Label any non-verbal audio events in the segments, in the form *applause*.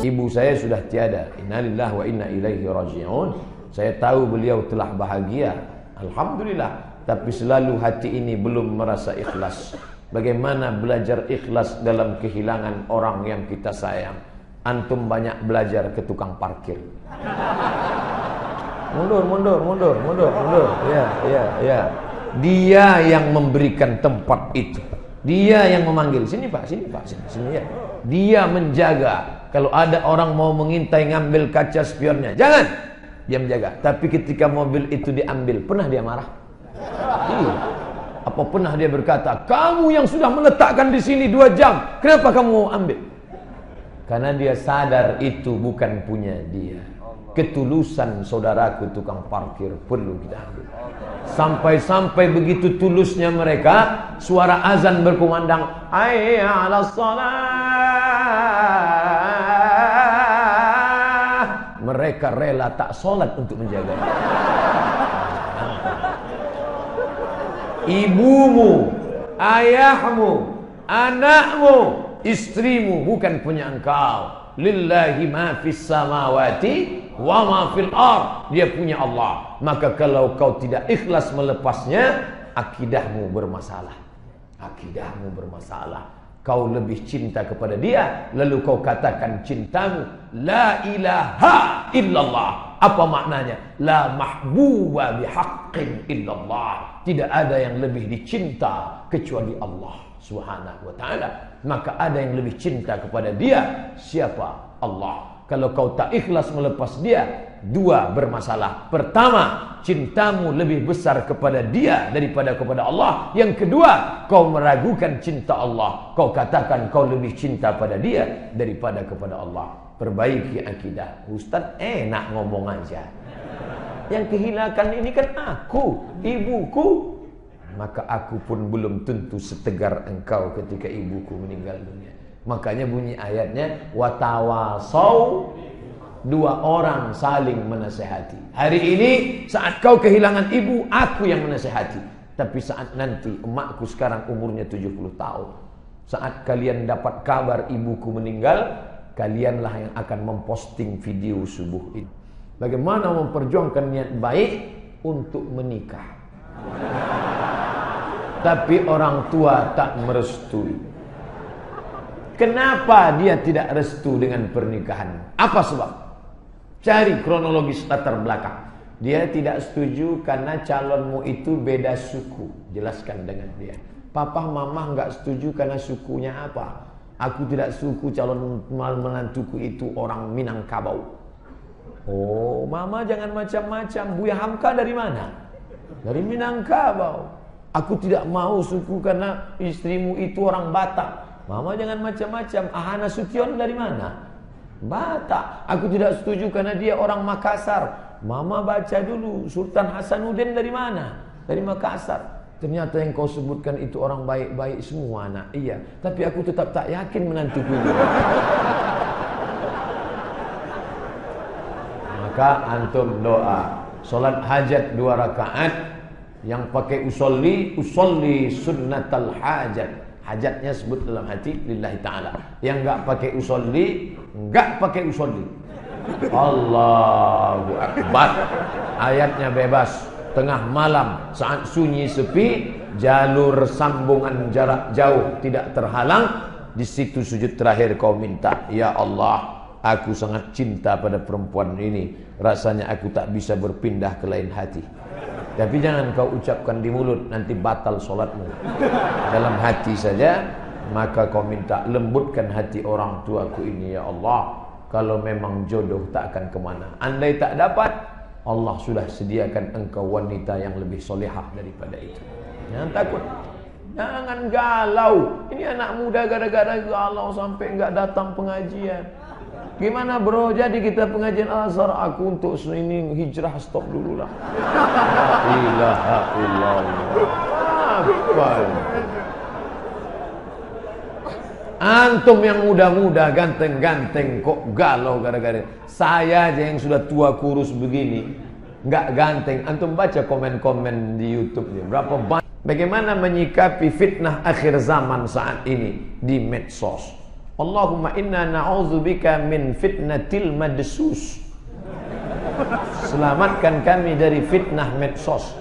Ibu saya sudah tiada. Innalillah wa inna ilaihi raji'un. Saya tahu beliau telah bahagia. Alhamdulillah. Tapi selalu hati ini belum merasa ikhlas. Bagaimana belajar ikhlas dalam kehilangan orang yang kita sayang. Antum banyak belajar ke tukang parkir. Mundur, mundur, mundur, mundur, mundur. Ya, ya, ya. Dia yang memberikan tempat itu. Dia yang memanggil. Sini Pak, sini Pak, sini, sini ya. Dia menjaga. Kalau ada orang mau mengintai ngambil kaca spionnya, jangan. Dia menjaga. Tapi ketika mobil itu diambil, pernah dia marah? Iya. Apa pernah dia berkata, kamu yang sudah meletakkan di sini dua jam, kenapa kamu mau ambil? Karena dia sadar itu bukan punya dia. Ketulusan saudaraku tukang parkir perlu kita ambil. Sampai-sampai begitu tulusnya mereka, suara azan berkumandang, Ayya ala salat. Mereka rela tak solat untuk menjaga. Ibumu, ayahmu, anakmu, istrimu bukan punya engkau. Lillahi ma fis samawati wa ma fil. Dia punya Allah. Maka kalau kau tidak ikhlas melepasnya, akidahmu bermasalah. Akidahmu bermasalah. Kau lebih cinta kepada dia, lalu kau katakan cintamu la ilaha illallah. Apa maknanya? La mahbuba bihaqqin illallah. Tidak ada yang lebih dicinta kecuali Allah Subhanahu wa taala. Maka ada yang lebih cinta kepada dia. Siapa? Allah. Kalau kau tak ikhlas melepas dia, dua bermasalah. Pertama, cintamu lebih besar kepada dia daripada kepada Allah. Yang kedua, kau meragukan cinta Allah. Kau katakan kau lebih cinta pada dia daripada kepada Allah. Perbaiki akidah. Ustaz enak ngomong aja. Yang kehilangan ini kan aku, ibuku. Maka aku pun belum tentu setegar engkau ketika ibuku meninggal dunia. Makanya bunyi ayatnya watawasau dua orang saling menasehati. Hari ini saat kau kehilangan ibu, aku yang menasehati. Tapi saat nanti emakku sekarang umurnya 70 tahun. Saat kalian dapat kabar ibuku meninggal, kalianlah yang akan memposting video subuh ini. Bagaimana memperjuangkan niat baik untuk menikah. Tapi orang tua tak merestui. Kenapa dia tidak restu dengan pernikahan? Apa sebab? Cari kronologis latar belakang. Dia tidak setuju karena calonmu itu beda suku. Jelaskan dengan dia. Papa mama nggak setuju karena sukunya apa? Aku tidak suku calon menantuku itu orang Minangkabau. Oh, mama jangan macam-macam. Buya Hamka dari mana? Dari Minangkabau. Aku tidak mau suku karena istrimu itu orang Batak. Mama jangan macam-macam. Ahana Sution dari mana? Batak. Aku tidak setuju karena dia orang Makassar. Mama baca dulu. Sultan Hasanuddin dari mana? Dari Makassar. Ternyata yang kau sebutkan itu orang baik-baik semua anak. Iya. Tapi aku tetap tak yakin menantuku ini. *laughs* Maka antum doa. Solat hajat dua rakaat. Yang pakai usolli, usolli sunnatal hajat. Hajatnya sebut dalam hati lillahi ta'ala. Yang enggak pakai usolli, enggak pakai usolli. Allahu Akbar. Ayatnya bebas. Tengah malam saat sunyi sepi, jalur sambungan jarak jauh tidak terhalang. Di situ sujud terakhir kau minta, ya Allah, aku sangat cinta pada perempuan ini. Rasanya aku tak bisa berpindah ke lain hati. Tapi jangan kau ucapkan di mulut nanti batal solatmu. Dalam hati saja maka kau minta lembutkan hati orang tuaku ini ya Allah. Kalau memang jodoh tak akan ke mana. Andai tak dapat Allah sudah sediakan engkau wanita yang lebih solehah daripada itu. Jangan takut. Jangan galau. Ini anak muda gara-gara galau sampai enggak datang pengajian. Gimana bro? Jadi kita pengajian Azhar aku untuk ini hijrah stop dulu lah. *laughs* Ilaha illallah. Apa? Antum yang muda-muda, ganteng-ganteng kok galau gara-gara saya aja yang sudah tua kurus begini, nggak ganteng. Antum baca komen-komen di YouTube nih, berapa banyak. Bagaimana menyikapi fitnah akhir zaman saat ini di medsos? Allahumma inna na'udzubika min fitnatil madsus. Selamatkan kami dari fitnah medsos.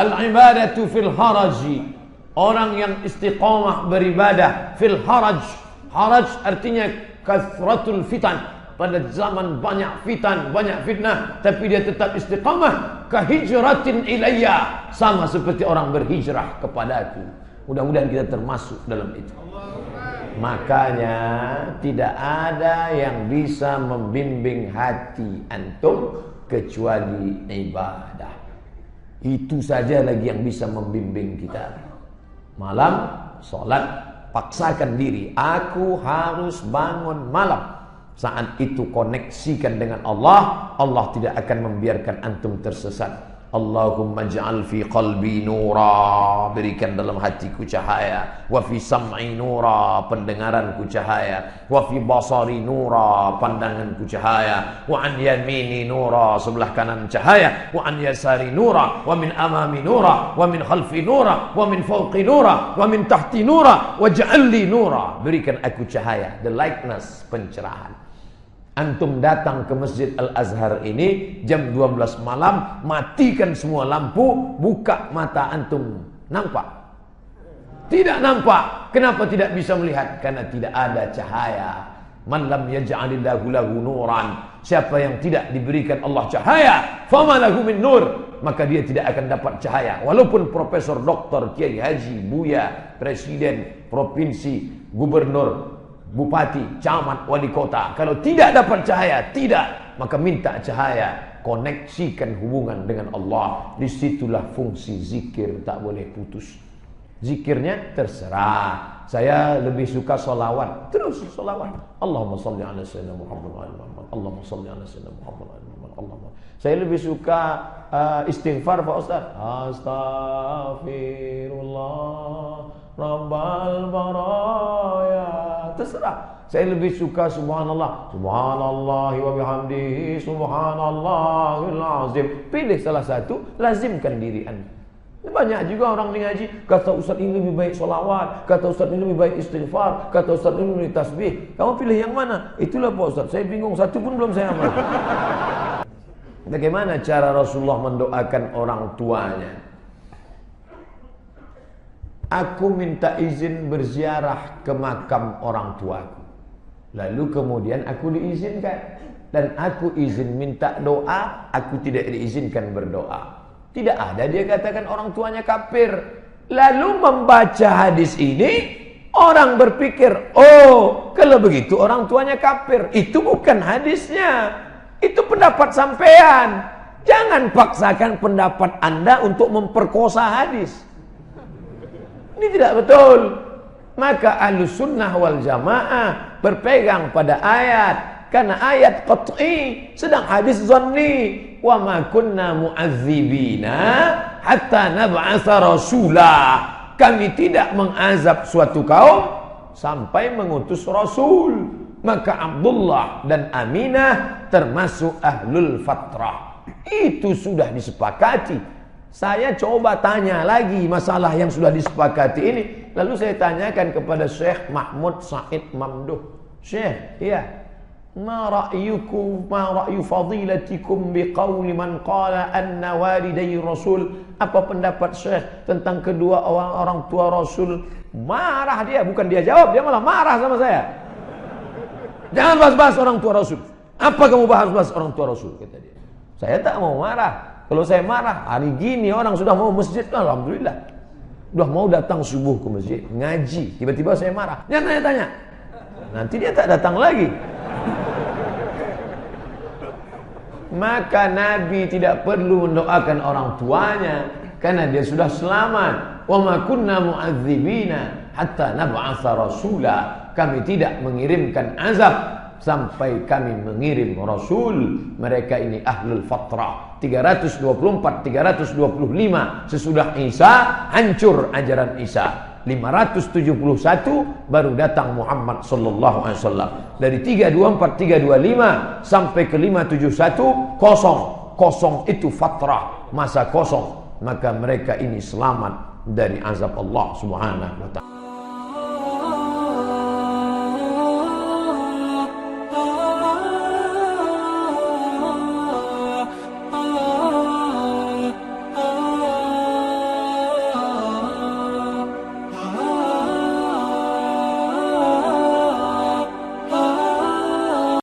Al-ibadatu fil haraji. Orang yang istiqamah beribadah fil haraj. Haraj artinya kasratul fitan pada zaman banyak fitan, banyak fitnah, tapi dia tetap istiqamah. Kahijratin ilayya. Sama seperti orang berhijrah kepadaku. Mudah-mudahan kita termasuk dalam itu. Makanya tidak ada yang bisa membimbing hati antum kecuali ibadah. Itu saja lagi yang bisa membimbing kita. Malam, sholat, paksakan diri. Aku harus bangun malam. Saat itu koneksikan dengan Allah, Allah tidak akan membiarkan antum tersesat. Allahumma ja'al fi qalbi nura. Berikan dalam hatiku cahaya. Wa fi sam'i nura pendengaranku cahaya. Wa fi basari nura pandanganku cahaya. Wa an yamini nura sebelah kanan cahaya. Wa an yasari nura wa min amami nura wa min khalfi nura wa min fawqi nura wa min tahti nura. Wa ja'al li nura. Berikan aku cahaya the likeness pencerahan Antum datang ke Masjid Al-Azhar ini jam 12 malam, matikan semua lampu, buka mata antum. Nampak? Tidak nampak. Kenapa tidak bisa melihat? Karena tidak ada cahaya. Man lam yaj'alillahu lahu nuran. Siapa yang tidak diberikan Allah cahaya, fama lahu min nur, maka dia tidak akan dapat cahaya. Walaupun profesor, doktor, kiai haji, buya, presiden, provinsi, gubernur, bupati, camat, wali kota. Kalau tidak dapat cahaya, tidak, maka minta cahaya. Koneksikan hubungan dengan Allah. Di situlah fungsi zikir tak boleh putus. Zikirnya terserah. Saya lebih suka solawat. Terus solawat. Allahumma salli ala sayyidina Muhammad wa Muhammad. Allahumma salli ala sayyidina Muhammad wa Muhammad. Allahumma. Saya lebih suka uh, istighfar Pak Ustaz. Astaghfirullah. Rabbal baraya Terserah. Saya lebih suka subhanallah. Subhanallah wa bihamdihi Subhanallahil azim Pilih salah satu Lazimkan diri anda. Banyak juga orang ni ngaji Kata Ustaz ini lebih baik solawat Kata Ustaz ini lebih baik istighfar Kata Ustaz ini lebih tasbih. Kamu pilih yang mana? Itulah Pak Ustaz. Saya bingung Satu pun belum saya amal. *laughs* Bagaimana cara Rasulullah mendoakan orang tuanya Aku minta izin berziarah ke makam orang tuaku. Lalu kemudian aku diizinkan. Dan aku izin minta doa, aku tidak diizinkan berdoa. Tidak ada dia katakan orang tuanya kafir. Lalu membaca hadis ini, orang berpikir, oh kalau begitu orang tuanya kafir. Itu bukan hadisnya. Itu pendapat sampean. Jangan paksakan pendapat anda untuk memperkosa hadis. Ini tidak betul. Maka ahlu sunnah wal jamaah berpegang pada ayat. Karena ayat qat'i sedang hadis zanni. Wa ma kunna mu'adzibina hatta nab'asa rasula. Kami tidak mengazab suatu kaum sampai mengutus rasul. Maka Abdullah dan Aminah termasuk ahlul fatrah. Itu sudah disepakati. Saya coba tanya lagi masalah yang sudah disepakati ini. Lalu saya tanyakan kepada Syekh Mahmud Said Mamduh. Syekh, iya. Ma ra'yukum ma ra'yu fadilatikum biqauli man qala anna walidai Rasul? Apa pendapat Syekh tentang kedua orang orang tua Rasul? Marah dia, bukan dia jawab, dia malah marah sama saya. Jangan bahas-bahas orang tua Rasul. Apa kamu bahas-bahas orang tua Rasul? Kata dia. Saya tak mau marah. Kalau saya marah, hari gini orang sudah mau masjid, Alhamdulillah. Sudah mau datang subuh ke masjid, ngaji. Tiba-tiba saya marah. Dia tanya-tanya. Nanti dia tak datang lagi. Maka Nabi tidak perlu mendoakan orang tuanya karena dia sudah selamat. Wa ma kunna mu'adzibina hatta nab'atha rasula. Kami tidak mengirimkan azab sampai kami mengirim rasul mereka ini ahlul fatrah 324 325 sesudah Isa hancur ajaran Isa. 571 baru datang Muhammad sallallahu alaihi wasallam. Dari 324 325 sampai ke 571 kosong. Kosong itu fatrah masa kosong. Maka mereka ini selamat dari azab Allah Subhanahu wa taala